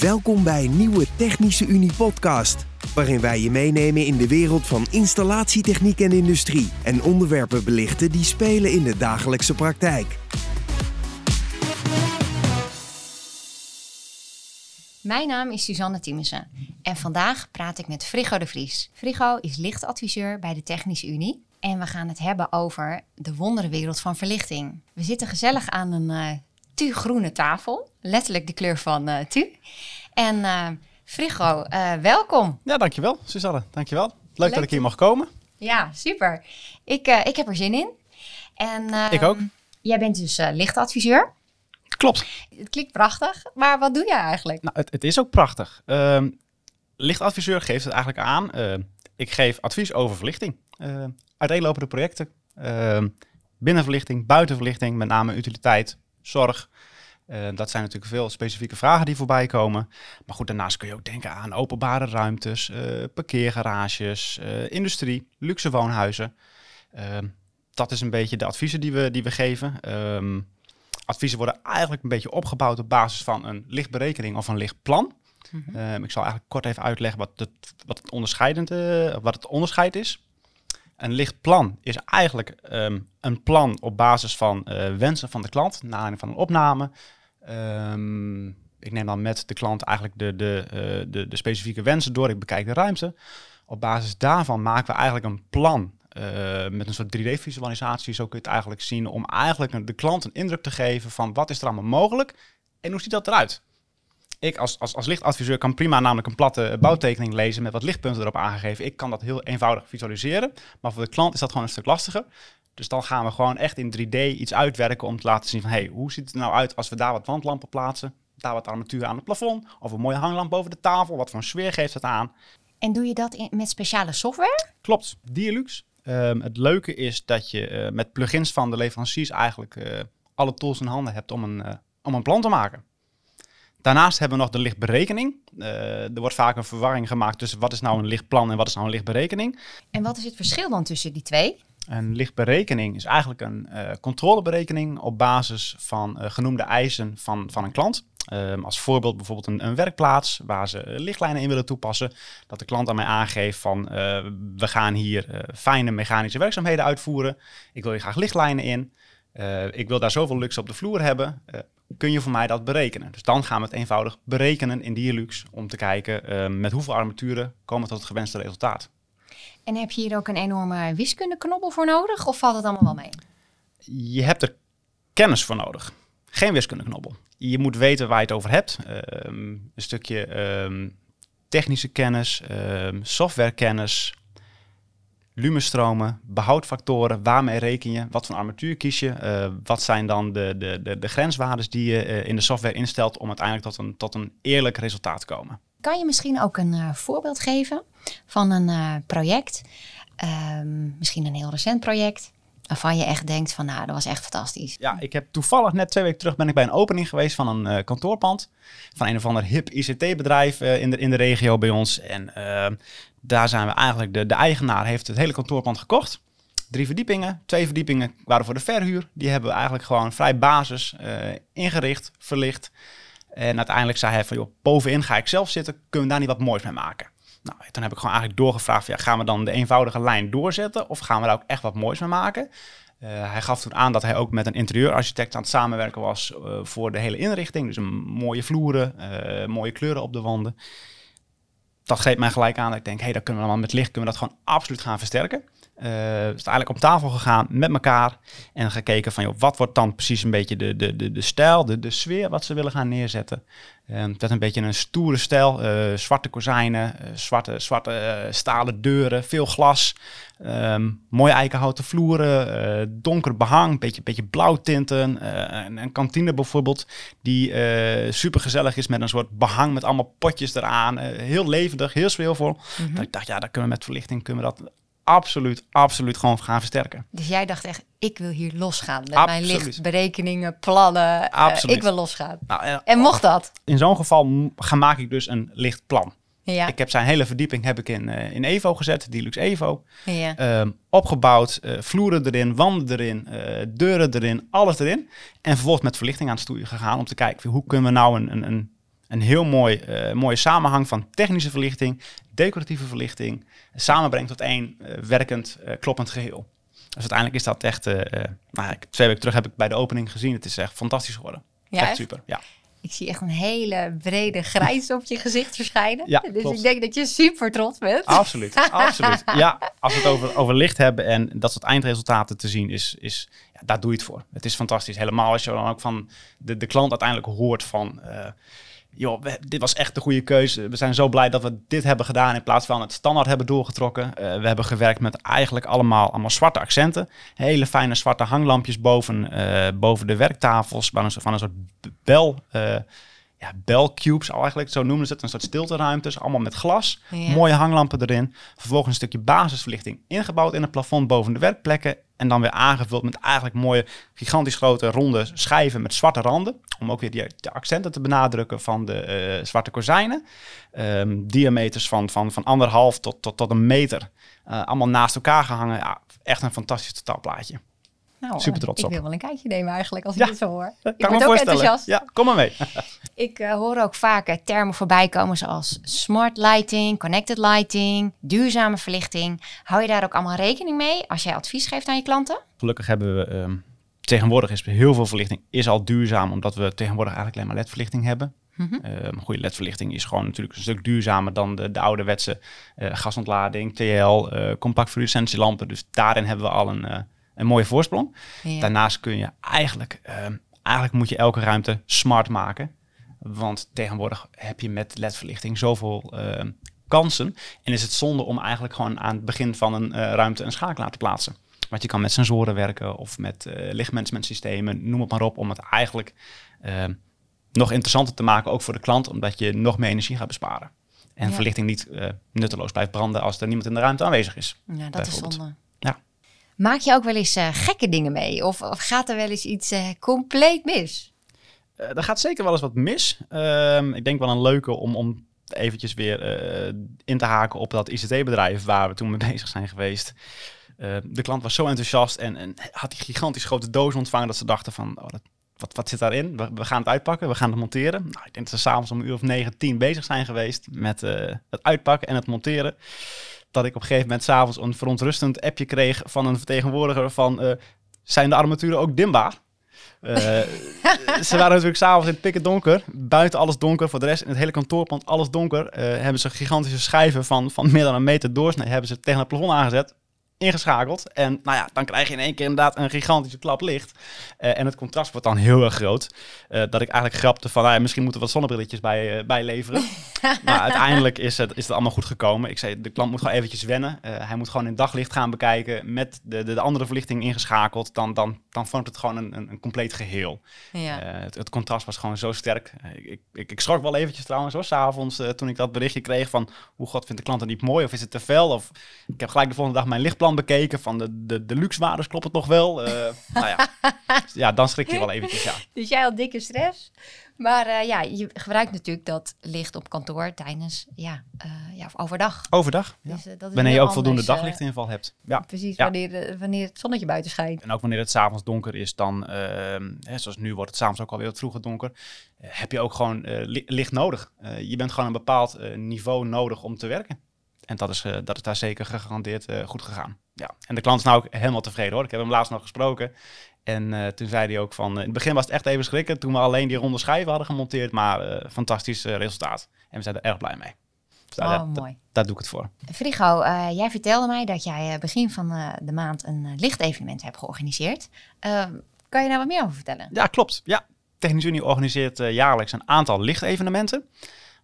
Welkom bij een nieuwe Technische Unie podcast, waarin wij je meenemen in de wereld van installatietechniek en industrie en onderwerpen belichten die spelen in de dagelijkse praktijk. Mijn naam is Suzanne Tiemesen en vandaag praat ik met Frigo de Vries. Frigo is lichtadviseur bij de Technische Unie en we gaan het hebben over de wonderenwereld van verlichting. We zitten gezellig aan een uh, tu-groene tafel, letterlijk de kleur van uh, tu. En uh, Frigo, welkom. Ja, dankjewel Suzanne, dankjewel. Leuk, Leuk dat ik hier mag komen. Ja, super. Ik, ik heb er zin in. En, ik ook. Jij bent dus lichtadviseur. Klopt. Het klinkt prachtig, maar wat doe jij eigenlijk? Nou, het, het is ook prachtig. Uh, lichtadviseur geeft het eigenlijk aan. Uh, ik geef advies over verlichting. Uh, uiteenlopende projecten. Ehm, binnenverlichting, buitenverlichting, met name utiliteit, zorg. dat zijn natuurlijk veel specifieke vragen die voorbij komen. Maar goed, daarnaast kun je ook denken aan openbare ruimtes, parkeergarages, industrie, luxe woonhuizen. Ehm, dat is een beetje de adviezen die we, die we geven adviezen worden eigenlijk een beetje opgebouwd op basis van een lichtberekening of een lichtplan. Ehm, ik zal eigenlijk kort even uitleggen wat het, wat het, onderscheidende, wat het onderscheid is. Een lichtplan is eigenlijk ehm, een plan op basis van uh, wensen van de klant, naar aanleiding van een opname. Um, ik neem dan met de klant eigenlijk de, de, uh, de, de specifieke wensen door. Ik bekijk de ruimte. Op basis daarvan maken we eigenlijk een plan uh, met een soort 3D-visualisatie, zo kun je het eigenlijk zien, om eigenlijk de klant een indruk te geven van wat is er allemaal mogelijk en hoe ziet dat eruit. Ik als, als, als lichtadviseur kan prima namelijk een platte bouwtekening lezen met wat lichtpunten erop aangegeven. Ik kan dat heel eenvoudig visualiseren, maar voor de klant is dat gewoon een stuk lastiger. Dus dan gaan we gewoon echt in 3D iets uitwerken om te laten zien van hey, hoe ziet het er nou uit als we daar wat wandlampen plaatsen, daar wat armatuur aan het plafond of een mooie hanglamp boven de tafel, wat voor een sfeer geeft het aan. En doe je dat in, met speciale software? Klopt, Dialux. Um, het leuke is dat je uh, met plugins van de leveranciers eigenlijk uh, alle tools in handen hebt om een, uh, om een plan te maken. Daarnaast hebben we nog de lichtberekening. er wordt vaak een verwarring gemaakt tussen wat is nou een lichtplan en wat is nou een lichtberekening. En wat is het verschil dan tussen die twee? Een lichtberekening is eigenlijk een controleberekening op basis van genoemde eisen van, van een klant. Um, als voorbeeld bijvoorbeeld een, een, werkplaats waar ze lichtlijnen in willen toepassen. Dat de klant aan mij aangeeft van uh, we gaan hier fijne mechanische werkzaamheden uitvoeren. Ik wil hier graag lichtlijnen in. Ik wil daar zoveel luxe op de vloer hebben. Kun je voor mij dat berekenen? Dus dan gaan we het eenvoudig berekenen in Dialux om te kijken ehm, met hoeveel armaturen komen we tot het gewenste resultaat. En heb je hier ook een enorme wiskundeknobbel voor nodig of valt het allemaal wel mee? Je hebt er kennis voor nodig. Geen wiskundeknobbel je moet weten waar je het over hebt. Ehm, een stukje um, technische kennis, softwarekennis, lumenstromen, behoudfactoren, waarmee reken je, wat voor armatuur kies je, uh, wat zijn dan de, de, de, de grenswaardes die je uh, in de software instelt om uiteindelijk tot een, tot een eerlijk resultaat te komen. Kan je misschien ook een uh, voorbeeld geven van een project, misschien een heel recent project, Waarvan je echt denkt van nou, dat was echt fantastisch. Ja, ik heb toevallig net twee weken terug ben ik bij een opening geweest van een uh, kantoorpand. Van een of ander hip ICT-bedrijf eh, in, de, in de regio bij ons. En uh, daar zijn we eigenlijk, de, de eigenaar heeft het hele kantoorpand gekocht. Drie verdiepingen, twee verdiepingen waren voor de verhuur. Die hebben we eigenlijk gewoon vrij basis ingericht, verlicht. En uiteindelijk zei hij van joh, bovenin ga ik zelf zitten, kunnen we daar niet wat moois mee maken? Nou, toen heb ik gewoon eigenlijk doorgevraagd, ja, gaan we dan de eenvoudige lijn doorzetten of gaan we daar ook echt wat moois mee maken? Uh, hij gaf toen aan dat hij ook met een interieurarchitect aan het samenwerken was uh, voor de hele inrichting. Dus een mooie vloeren, uh, mooie kleuren op de wanden. Dat geeft mij gelijk aan dat ik denk, hé, hey, dat kunnen we dan met licht kunnen we dat gewoon absoluut gaan versterken. Uh, is eigenlijk op tafel gegaan met elkaar en gekeken van joh, wat wordt dan precies een beetje de, de, de, de stijl, de, de sfeer wat ze willen gaan neerzetten. Um, dat een beetje een stoere stijl, uh, zwarte kozijnen, zwarte, zwarte stalen deuren, veel glas, um, mooie eikenhouten vloeren, donker behang, een beetje, beetje blauwtinten, een, een, kantine bijvoorbeeld die super gezellig is met een soort behang met allemaal potjes eraan, heel levendig, heel sfeervol. Mm Dat ik dacht, ja, daar kunnen we met verlichting kunnen we dat absoluut, absoluut gewoon gaan versterken. Dus jij dacht echt, ik wil hier losgaan met absoluut. mijn lichtberekeningen, plannen. Eh, absoluut. ik wil losgaan. Nou, en, en mocht dat? In zo'n geval ga, maak ik dus een lichtplan. Ja. Ik heb zijn hele verdieping heb ik in, uh, in Evo gezet, Deluxe Evo. Ja. Um, opgebouwd, uh, vloeren erin, wanden erin, uh, deuren erin, alles erin. En vervolgens met verlichting aan het stoeien gegaan om te kijken hoe kunnen we nou een, een, een een heel mooi, mooie samenhang van technische verlichting, decoratieve verlichting, samenbrengt tot één uh, werkend, uh, kloppend geheel. Dus uiteindelijk is dat echt, nou, twee weken terug heb ik bij de opening gezien, het is echt fantastisch geworden. Ja, echt super, ja. Ik zie echt een hele brede grijs op je gezicht verschijnen. Ja, dus klopt. ik denk dat je super trots bent. Absoluut, absoluut. Ja, als we het over, over licht hebben en dat soort eindresultaten te zien, is, is, ja, daar doe je het voor. Het is fantastisch. Helemaal als je dan ook van de, de klant uiteindelijk hoort van... Uh, joh, we, dit was echt de goede keuze. We zijn zo blij dat we dit hebben gedaan in plaats van het standaard hebben doorgetrokken. Uh, we hebben gewerkt met eigenlijk allemaal, allemaal zwarte accenten. Hele fijne zwarte hanglampjes boven, uh, boven de werktafels. Van een, van een soort bel, uh, ja, belcubes eigenlijk, zo noemen ze het. Een soort stilteruimtes, allemaal met glas. Ja. Mooie hanglampen erin. Vervolgens een stukje basisverlichting ingebouwd in het plafond boven de werkplekken. En dan weer aangevuld met eigenlijk mooie, gigantisch grote, ronde schijven met zwarte randen. Om ook weer die, de accenten te benadrukken van de uh, zwarte kozijnen. Um, diameters van, van, van anderhalf tot, tot, tot een meter. Uh, allemaal naast elkaar gehangen. Ja, echt een fantastisch totaalplaatje. Nou, Super trots ik op. wil wel een kijkje nemen eigenlijk, als Ja, ik dit zo hoor. Kan ik ik word me ook enthousiast. Ja, kom maar mee. Ik eh, hoor ook vaak eh, termen voorbij komen zoals smart lighting, connected lighting, duurzame verlichting. Hou je daar ook allemaal rekening mee als jij advies geeft aan je klanten? Gelukkig hebben we um, tegenwoordig is heel veel verlichting is al duurzaam, omdat we tegenwoordig eigenlijk alleen maar LED-verlichting hebben. Um, goede LED-verlichting is gewoon natuurlijk een stuk duurzamer dan de, de ouderwetse uh, gasontlading, TL, uh, compact fluorescentielampen. Dus daarin hebben we al een, een mooie voorsprong. Ja. Daarnaast kun je eigenlijk, um, eigenlijk moet je elke ruimte smart maken. Want tegenwoordig heb je met LED-verlichting zoveel uh, kansen. En is het zonde om eigenlijk gewoon aan het begin van een uh, ruimte een schakelaar te plaatsen. Want je kan met sensoren werken of met uh, lichtmanagementsystemen, noem het maar op, om het eigenlijk uh, nog interessanter te maken, ook voor de klant, omdat je nog meer energie gaat besparen. En Ja. verlichting niet uh, nutteloos blijft branden als er niemand in de ruimte aanwezig is. Ja, dat is zonde. Ja. Maak je ook wel eens eh, gekke dingen mee? Of, gaat er wel eens iets eh, compleet mis? Uh, er gaat zeker wel eens wat mis. Um, ik denk wel een leuke om, om eventjes weer in te haken op dat ICT-bedrijf waar we toen mee bezig zijn geweest. Uh, de klant was zo enthousiast en, en, had die gigantisch grote doos ontvangen dat ze dachten van, oh, wat, wat zit daarin? We, we, gaan het uitpakken, we gaan het monteren. Nou, ik denk dat ze s'avonds om een uur of negen, tien bezig zijn geweest met het uitpakken en het monteren. Dat ik op een gegeven moment s'avonds een verontrustend appje kreeg van een vertegenwoordiger van, uh, zijn de armaturen ook dimbaar? Uh, ze waren natuurlijk s'avonds in het pikken donker. Buiten alles donker. Voor de rest in het hele kantoorpand alles donker. Uh, hebben ze gigantische schijven van, van meer dan een meter doorsnee. Hebben ze tegen het plafond aangezet. Ingeschakeld. En nou ja, dan krijg je in één keer inderdaad een gigantische klap licht. Uh, en het contrast wordt dan heel erg groot. dat ik eigenlijk grapte van, nou ja, misschien moeten we wat zonnebrilletjes bij, bij leveren. maar uiteindelijk is het, is het allemaal goed gekomen. Ik zei, de klant moet gewoon eventjes wennen. hij moet gewoon in daglicht gaan bekijken. Met de, de, de andere verlichting ingeschakeld. Dan, dan, dan vormt het gewoon een, een, een compleet geheel. Ja. Uh, het, het, contrast was gewoon zo sterk. Uh, ik, ik, ik schrok wel eventjes trouwens hoor, s'avonds uh, toen ik dat berichtje kreeg van... hoe god vindt de klant het niet mooi of is het te fel? Of ik heb gelijk de volgende dag mijn lichtplan bekeken van de, de, de luxewaardes klopt het nog wel? nou ja. ja, dan schrik je wel eventjes, ja. Dus jij had dikke stress. Maar uh, ja, je gebruikt natuurlijk dat licht op kantoor tijdens, ja, uh, ja overdag. Overdag, ja. Dus, uh, dat is wanneer je ook voldoende daglichtinval hebt. Ja. Precies, ja. Wanneer, wanneer het zonnetje buiten schijnt. En ook wanneer het s'avonds donker is, dan, hè, zoals nu wordt het s'avonds ook alweer wat vroeger donker, heb je ook gewoon li licht nodig. je bent gewoon een bepaald niveau nodig om te werken. En dat is, dat is daar zeker gegarandeerd goed gegaan. Ja. En de klant is nou ook helemaal tevreden hoor. Ik heb hem laatst nog gesproken. En uh, toen zei hij ook van, uh, in het begin was het echt even schrikken toen we alleen die ronde schijven hadden gemonteerd, maar uh, fantastisch resultaat. En we zijn er erg blij mee. Dus oh, daar, mooi. daar doe ik het voor. Frigo, jij vertelde mij dat jij begin van de maand een lichtevenement hebt georganiseerd. kan je daar wat meer over vertellen? Ja, klopt. Ja. Technisch Unie organiseert jaarlijks een aantal lichtevenementen.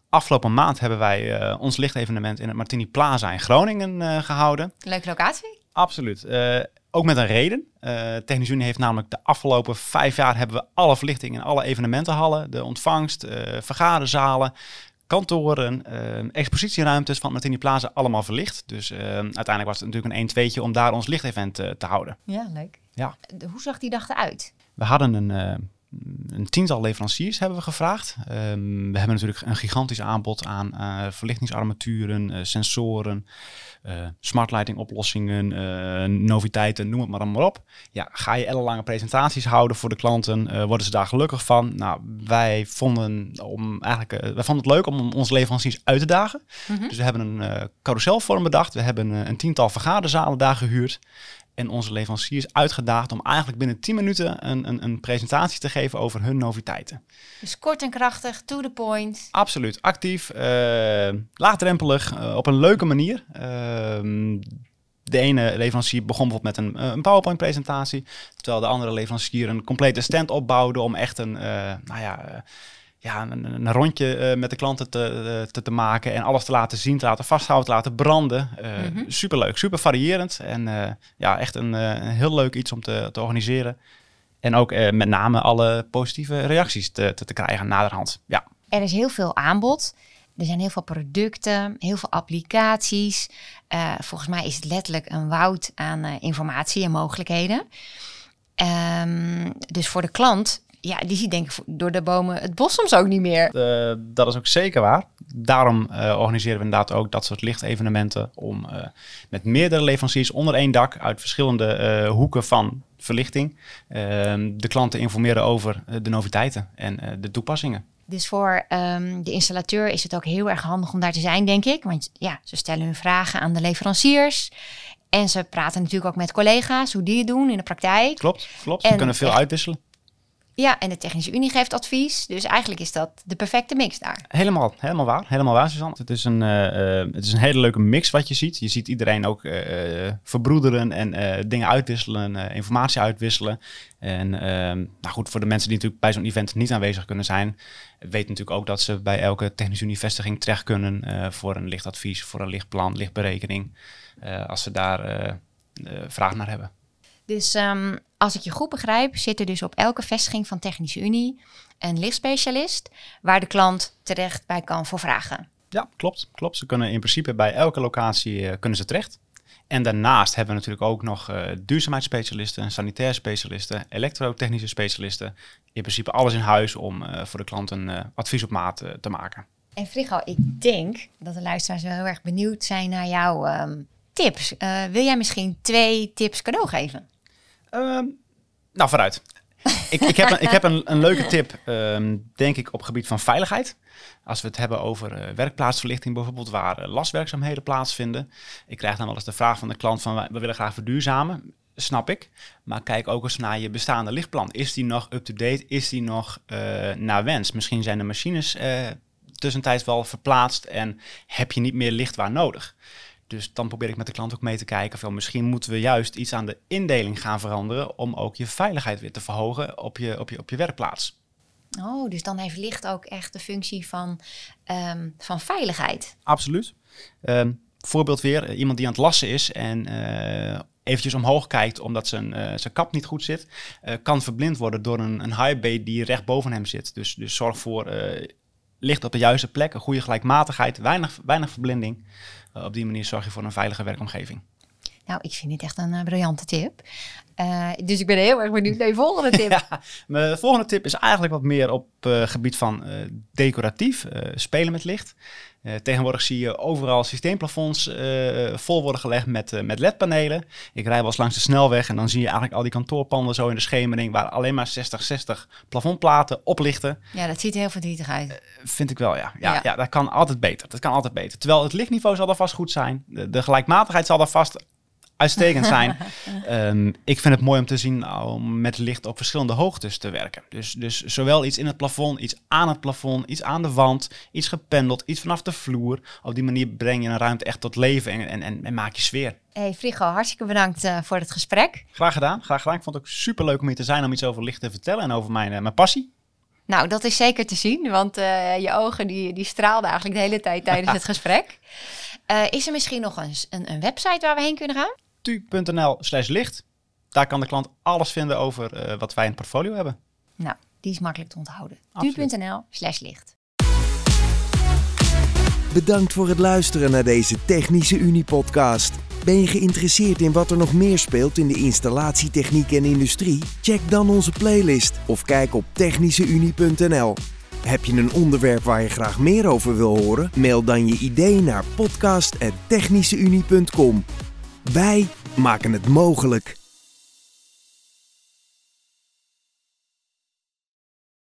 Afgelopen maand hebben wij ons lichtevenement in het Martini Plaza in Groningen gehouden. Leuke locatie. Absoluut. Ook met een reden. Uh, Technisch Unie heeft namelijk de afgelopen vijf jaar hebben we alle verlichting in alle evenementenhallen, de ontvangst, uh, vergaderzalen, kantoren, expositieruimtes van Martini Plaza allemaal verlicht. Dus uiteindelijk was het natuurlijk een 1-2'tje om daar ons lichtevent te houden. Ja, leuk. Ja. Hoe zag die dag eruit? We hadden een, een tiental leveranciers hebben we gevraagd. Ehm, we hebben natuurlijk een gigantisch aanbod aan uh, verlichtingsarmaturen, uh, sensoren, uh, smart lighting oplossingen, noviteiten, noem het maar allemaal op. Ja, ga je ellenlange presentaties houden voor de klanten, worden ze daar gelukkig van? Nou, wij vonden, om eigenlijk, wij vonden het leuk om onze leveranciers uit te dagen. Mhm. Dus we hebben een carouselvorm bedacht. We hebben een tiental vergaderzalen daar gehuurd en onze leveranciers uitgedaagd om eigenlijk binnen 10 minuten een, een, een, presentatie te geven over hun noviteiten. Dus kort en krachtig, to the point. Absoluut, actief, uh, laagdrempelig, uh, op een leuke manier. Uh, de ene leverancier begon bijvoorbeeld met een, een PowerPoint-presentatie, terwijl de andere leverancier een complete stand opbouwde om echt een, nou ja ja, een, een rondje uh, met de klanten te, te, te, maken en alles te laten zien, te laten vasthouden, te laten branden. Uh, mm -hmm. Superleuk, super variërend en uh, ja, echt een, een, heel leuk iets om te, te organiseren. En ook met name alle positieve reacties te, te, te krijgen naderhand. Ja. Er is heel veel aanbod. Er zijn heel veel producten, heel veel applicaties. volgens mij is het letterlijk een woud aan informatie en mogelijkheden. Um, dus voor de klant ja, die ziet denk ik door de bomen het bos soms ook niet meer. Uh, dat is ook zeker waar. Daarom uh, organiseren we inderdaad ook dat soort lichtevenementen om uh, met meerdere leveranciers onder één dak uit verschillende hoeken van verlichting ehm, de klanten informeren over de noviteiten en de toepassingen. Dus voor um, de installateur is het ook heel erg handig om daar te zijn, denk ik. Want ja, ze stellen hun vragen aan de leveranciers. En ze praten natuurlijk ook met collega's, hoe die het doen in de praktijk. Klopt, klopt. Ze kunnen veel uitwisselen. Ja, en de Technische Unie geeft advies. Dus eigenlijk is dat de perfecte mix daar. Helemaal, helemaal waar. Helemaal waar, Suzanne. Het is een, uh, het is een hele leuke mix wat je ziet. Je ziet iedereen ook uh, verbroederen en dingen uitwisselen, informatie uitwisselen. En ehm, nou goed, voor de mensen die natuurlijk bij zo'n event niet aanwezig kunnen zijn, weten natuurlijk ook dat ze bij elke Technische Unie-vestiging terecht kunnen voor een lichtadvies, voor een lichtplan, lichtberekening. als ze daar vraag naar hebben. Dus um, als ik je goed begrijp, zit er dus op elke vestiging van Technische Unie een lichtspecialist waar de klant terecht bij kan voor vragen. Ja, klopt. klopt. Ze kunnen in principe bij elke locatie uh, kunnen ze terecht. En daarnaast hebben we natuurlijk ook nog uh, duurzaamheidsspecialisten, sanitair specialisten, elektrotechnische specialisten. In principe alles in huis om uh, voor de klant een advies op maat te maken. En Frigo, ik denk dat de luisteraars wel heel erg benieuwd zijn naar jouw um, tips. wil jij misschien twee tips cadeau geven? Ehm, nou, vooruit. ik, ik, heb, een, ik heb een, een leuke tip, ehm, denk ik, op gebied van veiligheid. Als we het hebben over uh, werkplaatsverlichting bijvoorbeeld, waar uh, lastwerkzaamheden plaatsvinden. Ik krijg dan wel eens de vraag van de klant van, we willen graag verduurzamen. Snap ik. Maar kijk ook eens naar je bestaande lichtplan. Is die nog up-to-date? Is die nog naar wens? Misschien zijn de machines tussentijds wel verplaatst en heb je niet meer licht waar nodig. Dus dan probeer ik met de klant ook mee te kijken van misschien moeten we juist iets aan de indeling gaan veranderen om ook je veiligheid weer te verhogen op je, op je, op je werkplaats. Oh, dus dan heeft licht ook echt de functie van, um, van veiligheid. Absoluut. Um, voorbeeld weer, eh, iemand die aan het lassen is en uh, eventjes omhoog kijkt omdat zijn, uh, zijn kap niet goed zit, uh, kan verblind worden door een, een high bay die recht boven hem zit. Dus, dus zorg voor licht op de juiste plek, een goede gelijkmatigheid, weinig, weinig verblinding. Eh, op die manier zorg je voor een veilige werkomgeving. Nou, ik vind dit echt een uh, briljante tip. Uh, dus ik ben heel erg benieuwd naar je volgende tip. ja, mijn volgende tip is eigenlijk wat meer op uh, gebied van decoratief, spelen met licht. Tegenwoordig zie je overal systeemplafonds vol worden gelegd met, met LED-panelen. Ik rij wel eens langs de snelweg en dan zie je eigenlijk al die kantoorpanden zo in de schemering... waar alleen maar 60-60 plafondplaten oplichten. Ja, dat ziet er heel verdrietig uit. vind ik wel, ja. Ja, ja. ja. dat kan altijd beter. Dat kan altijd beter. Terwijl het lichtniveau zal er vast goed zijn. De, de gelijkmatigheid zal er vast uitstekend zijn. um, ik vind het mooi om te zien om met licht op verschillende hoogtes te werken. Dus, dus zowel iets in het plafond, iets aan het plafond, iets aan de wand, iets gependeld, iets vanaf de vloer. Op die manier breng je een ruimte echt tot leven en, en, en, maak je sfeer. Hey Frigo, hartstikke bedankt uh, voor het gesprek. Graag gedaan, graag gedaan. Ik vond het ook super leuk om hier te zijn om iets over licht te vertellen en over mijn, uh, mijn passie. Nou, dat is zeker te zien, want uh, je ogen die, die straalden eigenlijk de hele tijd tijdens het gesprek. is er misschien nog een, een, een website waar we heen kunnen gaan? tu.nl slash licht. Daar kan de klant alles vinden over uh, wat wij in het portfolio hebben. Nou, die is makkelijk te onthouden. tu.nl slash licht. Bedankt voor het luisteren naar deze Technische Unie podcast. Ben je geïnteresseerd in wat er nog meer speelt in de installatietechniek en industrie? Check dan onze playlist of kijk op technischeunie.nl. Heb je een onderwerp waar je graag meer over wil horen? Mail dan je idee naar podcast.technischeunie.com. Wij maken het mogelijk.